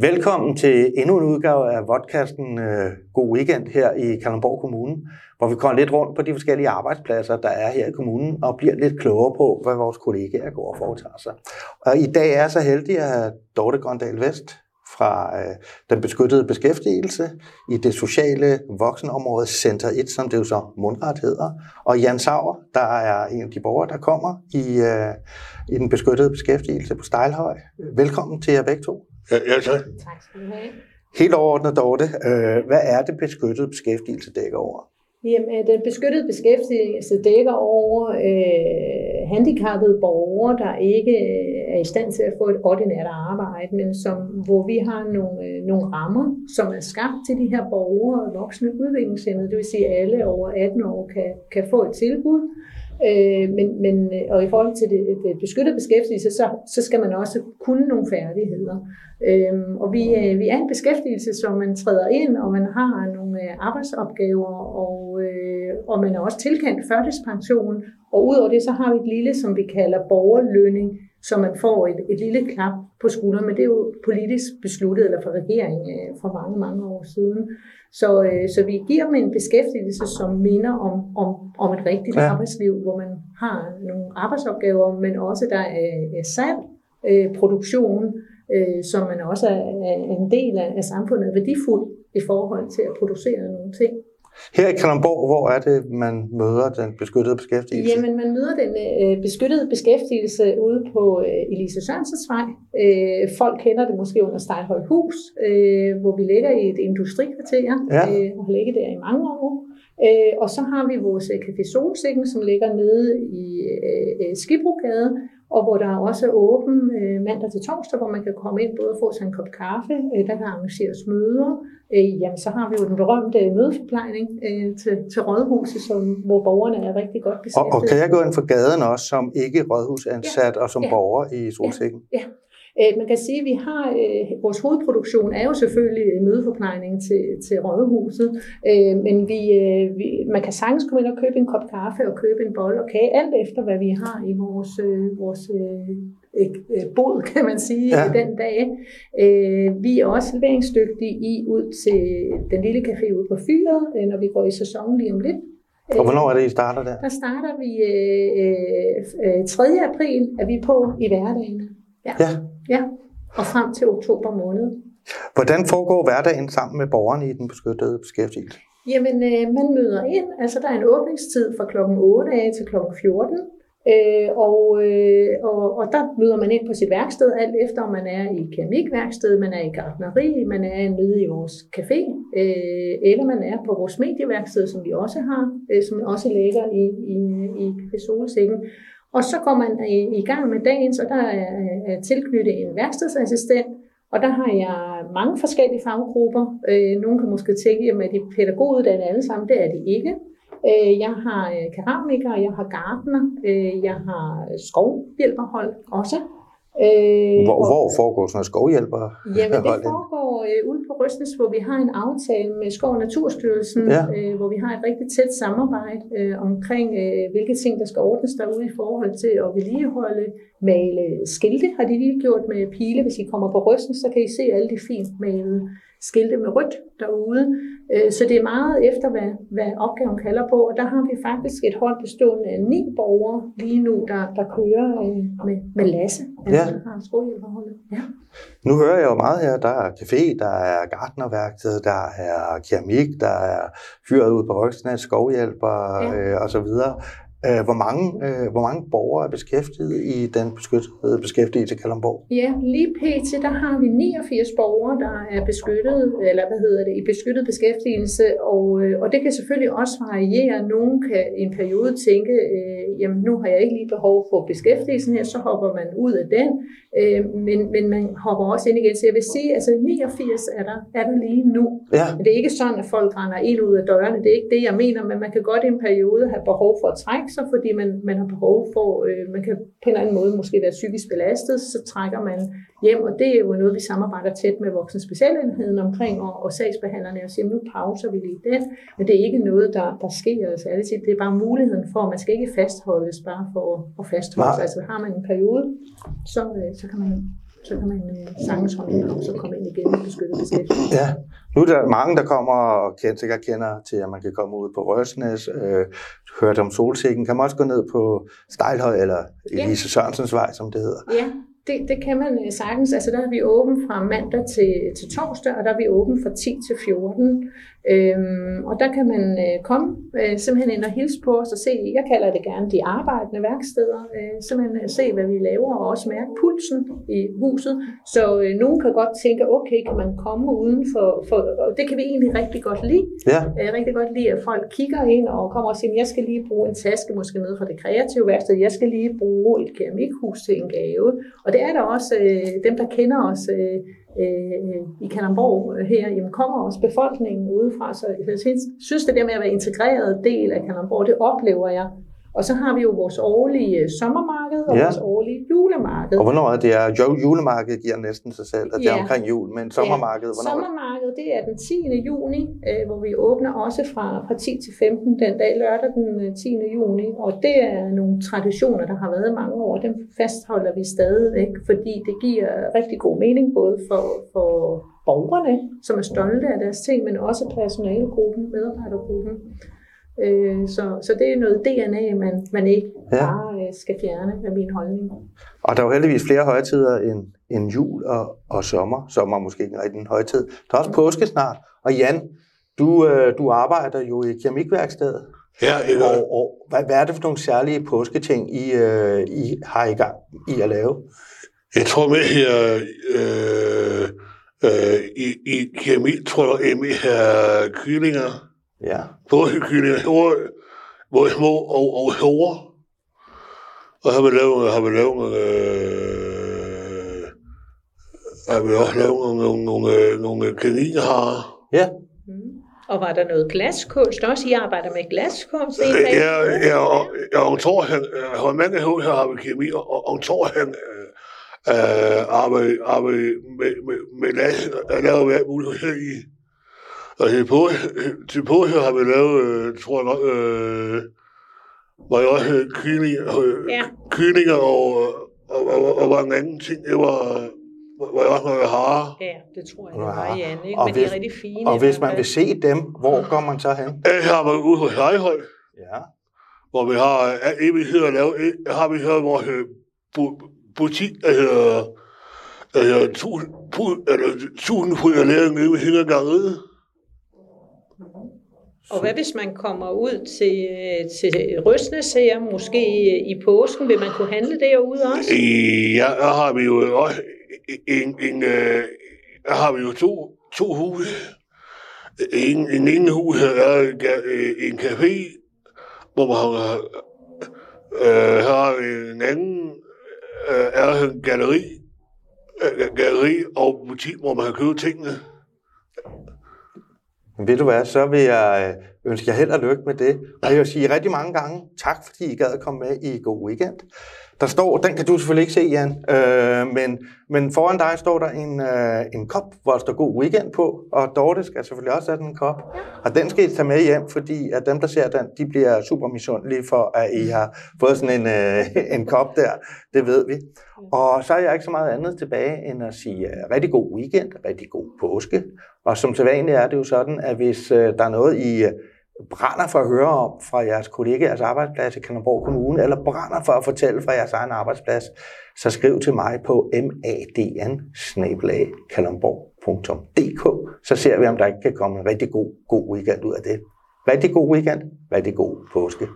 Velkommen til endnu en udgave af vodkasten øh, God Weekend her i Kalundborg Kommune, hvor vi kommer lidt rundt på de forskellige arbejdspladser, der er her i kommunen, og bliver lidt klogere på, hvad vores kollegaer går og foretager sig. Og i dag er jeg så heldig at have Dorte Grøndal Vest fra øh, den beskyttede beskæftigelse i det sociale voksenområde Center 1, som det jo så mundret hedder, og Jan Sauer, der er en af de borgere, der kommer i, øh, i den beskyttede beskæftigelse på Stejlhøj. Velkommen til jer begge to. Ja, ja tak. Tak skal du have. Helt overordnet, Dorte, øh, hvad er det beskyttede beskæftigelse dækker over? Jamen, øh, den beskyttede beskæftigelse dækker over øh, handicappede borgere, der ikke øh, er i stand til at få et ordinært arbejde, men som, hvor vi har nogle, øh, nogle rammer, som er skabt til de her borgere, voksne udviklingshemmede, det vil sige, at alle over 18 år kan, kan få et tilbud. Øh, men, men, øh, og i forhold til det, det beskyttede beskæftigelse, så, så skal man også kunne nogle færdigheder. Øh, og vi, øh, vi er en beskæftigelse, som man træder ind, og man har nogle øh, arbejdsopgaver, og, øh, og man er også tilkendt førtidspension. Og udover det, så har vi et lille, som vi kalder borgerlønning, så man får et, et lille klap på skulderen, men det er jo politisk besluttet, eller fra regeringen øh, for mange, mange år siden. Så, øh, så vi giver dem en beskæftigelse, som minder om, om, om et rigtigt ja. arbejdsliv, hvor man har nogle arbejdsopgaver, men også der er, er salg, øh, produktion, øh, som man også er, er en del af, af samfundet værdifuld i forhold til at producere nogle ting. Her i Kalundborg, hvor er det, man møder den beskyttede beskæftigelse? Jamen, man møder den øh, beskyttede beskæftigelse ude på øh, Elise Sørensens vej. Øh, folk kender det måske under Stejlhøj Hus, øh, hvor vi ligger i et industrikvarter ja. øh, og har ligget der i mange år. Øh, og så har vi vores øh, Café Solsikken, som ligger nede i øh, øh Skibrogade, og hvor der også er åben øh, mandag til torsdag, hvor man kan komme ind både og få sig en kop kaffe, øh, der kan arrangeres møder. Øh, jamen, så har vi jo den berømte mødeforplejning øh, til, til Rådhuset, som, hvor borgerne er rigtig godt beskæftiget. Og, og kan jeg gå ind for gaden også, som ikke rådhusansat ja. og som ja. borger i Solsikken? Ja. ja. Øh, man kan sige, at vi har, øh, vores hovedproduktion er jo selvfølgelig mødeforplejning til, til rådhuset, øh, men vi, vi, man kan sagtens komme ind og købe en kop kaffe og købe en bolle og kage, alt efter hvad vi har i vores, vores bod, kan man sige, ja. den dag. Vi er også leveringsdygtige i ud til den lille café ude på fyret, når vi går i sæson lige om lidt. Og hvornår er det, I starter der? Der starter vi øh, 3. april, er vi på i hverdagen. Ja. ja. Ja, og frem til oktober måned. Hvordan foregår hverdagen sammen med borgerne i den beskyttede beskæftigelse? Jamen, øh, man møder ind. Altså, der er en åbningstid fra kl. 8 af til kl. 14. Øh, og, øh, og, og der møder man ind på sit værksted, alt efter om man er i keramikværksted, man er i gartneri, man er nede i vores café, øh, eller man er på vores medieværksted, som vi også har, øh, som også ligger i, i, i Solsikken. Og så går man i, gang med dagen, så der er, er tilknyttet en værkstedsassistent, og der har jeg mange forskellige faggrupper. Øh, nogle kan måske tænke, at de pædagoguddannede alle sammen. Det er de ikke. Øh, jeg har øh, keramiker, jeg har gardener, øh, jeg har skovhjælperhold også. Øh, hvor, hvor foregår sådan noget skovhjælper? Jamen, det foregår øh, ude på Røstnes, hvor vi har en aftale med Skov- og Naturstyrelsen, ja. øh, hvor vi har et rigtig tæt samarbejde øh, omkring, øh, hvilke ting, der skal ordnes derude i forhold til at vedligeholde, male skilte, har de lige gjort med pile. Hvis I kommer på Røstnes, så kan I se alle de fint malede skilte med rødt derude. Øh, så det er meget efter, hvad, hvad opgaven kalder på. Og der har vi faktisk et hold bestående af ni borgere lige nu, der, der kører øh, med, med Lasse. Ja. Har ja. Nu hører jeg jo meget her, der er café, der er gartnerværksted, der er keramik, der er fyret ud på Røgsnæs, skovhjælper ja. øh, osv. Øh, hvor mange, øh, hvor mange borgere er beskæftiget i den beskyttede beskæftigelse i Kalundborg? Ja, lige pt. der har vi 89 borgere, der er beskyttet, eller hvad hedder det, i beskyttet beskæftigelse, og, øh, og det kan selvfølgelig også variere. Nogen kan i en periode tænke, øh, jamen nu har jeg ikke lige behov for beskæftigelsen her, så hopper man ud af den, øh, men, men man hopper også ind igen. Så jeg vil sige, altså 89 er der, er der lige nu. Ja. Men det er ikke sådan, at folk render ind ud af dørene, det er ikke det, jeg mener, men man kan godt i en periode have behov for at trække sig, fordi man, man har behov for, øh, man kan på en eller anden måde måske være psykisk belastet, så trækker man hjem, og det er jo noget, vi samarbejder tæt med voksne specialenheden omkring, og, og sagsbehandlerne, og siger, nu pauser vi lige den, men det er ikke noget, der, der sker altså altid. Det er bare muligheden for, at man skal ikke fastholdes bare for at fastholde. Altså har man en periode, så, øh, så kan man så kan man øh, sagtens håndhæve og så komme ind igen i beskyttet beskæftigelse. Ja, nu er der mange, der kommer og kender, sikkert kender til, at man kan komme ud på Røsnes, øh, hørt om Solsikken. Kan man også gå ned på Stejlhøj eller Elise ja. Sørensens vej, som det hedder? Ja, det, det kan man øh, sagtens. Altså der er vi åben fra mandag til, til torsdag, og der er vi åben fra 10 til 14. Øhm, og der kan man øh, komme øh, simpelthen ind og hilse på os og se, jeg kalder det gerne de arbejdende værksteder, øh, simpelthen øh, se, hvad vi laver og også mærke pulsen i huset. Så øh, nogen kan godt tænke, okay, kan man komme uden for, for og det kan vi egentlig rigtig godt lide. Ja. Øh, rigtig godt lide, at folk kigger ind og kommer og siger, jeg skal lige bruge en taske, måske ned fra det kreative værksted, jeg skal lige bruge et keramikhus til en gave. Og det er der også øh, dem, der kender os øh, øh, i Kalamborg øh, her, jamen kommer også befolkningen udefra. Så jeg synes, det der med at være integreret del af Kalamborg, det oplever jeg og så har vi jo vores årlige øh, sommermarked og ja. vores årlige julemarked. Og hvornår er det? Er julemarkedet giver næsten sig selv, at det ja. er omkring jul, men sommermarkedet, hvornår? Sommermarkedet, det er den 10. juni, øh, hvor vi åbner også fra, fra 10 til 15 den dag lørdag den 10. Øh, juni. Og det er nogle traditioner, der har været mange år. Dem fastholder vi stadigvæk, fordi det giver rigtig god mening, både for, for borgerne, som er stolte af deres ting, men også personalegruppen, medarbejdergruppen. Øh, så, så det er noget DNA, man, man ikke ja. bare øh, skal fjerne med min holdning. Og der er jo heldigvis flere højtider end, end jul og, og sommer. Sommer er måske ikke en rigtig højtid. Der er også påske snart. Og Jan, du, øh, du arbejder jo i keramikværkstedet. Ja, jeg og, og hvad, hvad er det for nogle særlige påsketing, I, øh, I har i gang i at lave? Jeg tror med her øh, øh, i, i keramik, tror jeg, at vi har kyllinger, Ja. Både kyllinger, både små og, og store. Og har vi lavet, har vi lavet, øh, har vi også lavet nogle, nogle, nogle, nogle kaninharer. Ja. Mm. Og var der noget glaskunst også? I arbejder med glaskunst? Ja, ja, og, ja, og tror han, har mange her har vi kemi, og, og tror han, øh, arbejder, arbejder med, med, med glas, og laver hver mulighed i. Og til på, til på her har vi lavet, øh, tror jeg nok, øh, var jeg også øh, kyllinger, øh, ja. kyllinger og, og, og, og, mange andre ting. Det var, var jeg også noget hare. Ja, det tror jeg, det var, Jan. Ikke? Og Men hvis, de er rigtig fine. Og hvis man vil se dem, hvor går man så hen? Jeg har været ude hos Lejhøj. Ja. Hvor vi har evighed at lave, har vi her vores butik, der hedder, der hedder tusind, eller tusind fuld af læring nede ved Hængergangeriet. Og hvad hvis man kommer ud til, øh, til Røsnes her, måske i påsken, vil man kunne handle derude også? Ja, der har vi jo også en, en, øh, der har vi jo to, to huse. En, en ene hus er øh, en café, hvor man har, øh, har en anden øh, er en galleri, galleri og butik, hvor man kan købe tingene. Ved du hvad, så vil jeg øh, øh, ønske jer held og lykke med det. Og jeg vil sige rigtig mange gange tak, fordi I gad at komme med i God Weekend. Der står, den kan du selvfølgelig ikke se, Jan, øh, men, men foran dig står der en, øh, en kop, hvor der står God Weekend på, og Dorte skal selvfølgelig også have den kop. Ja. Og den skal I tage med hjem, fordi at dem, der ser den, de bliver super misundelige for, at I har fået sådan en, øh, en kop der. Det ved vi. Og så er jeg ikke så meget andet tilbage, end at sige uh, rigtig god weekend, rigtig god påske. Og som sædvanligt er det jo sådan, at hvis uh, der er noget, I uh, brænder for at høre om fra jeres kollegaers arbejdsplads i Kalundborg Kommune, eller brænder for at fortælle fra jeres egen arbejdsplads, så skriv til mig på madn så ser vi, om der ikke kan komme en rigtig god, god weekend ud af det. Rigtig god weekend, rigtig god påske.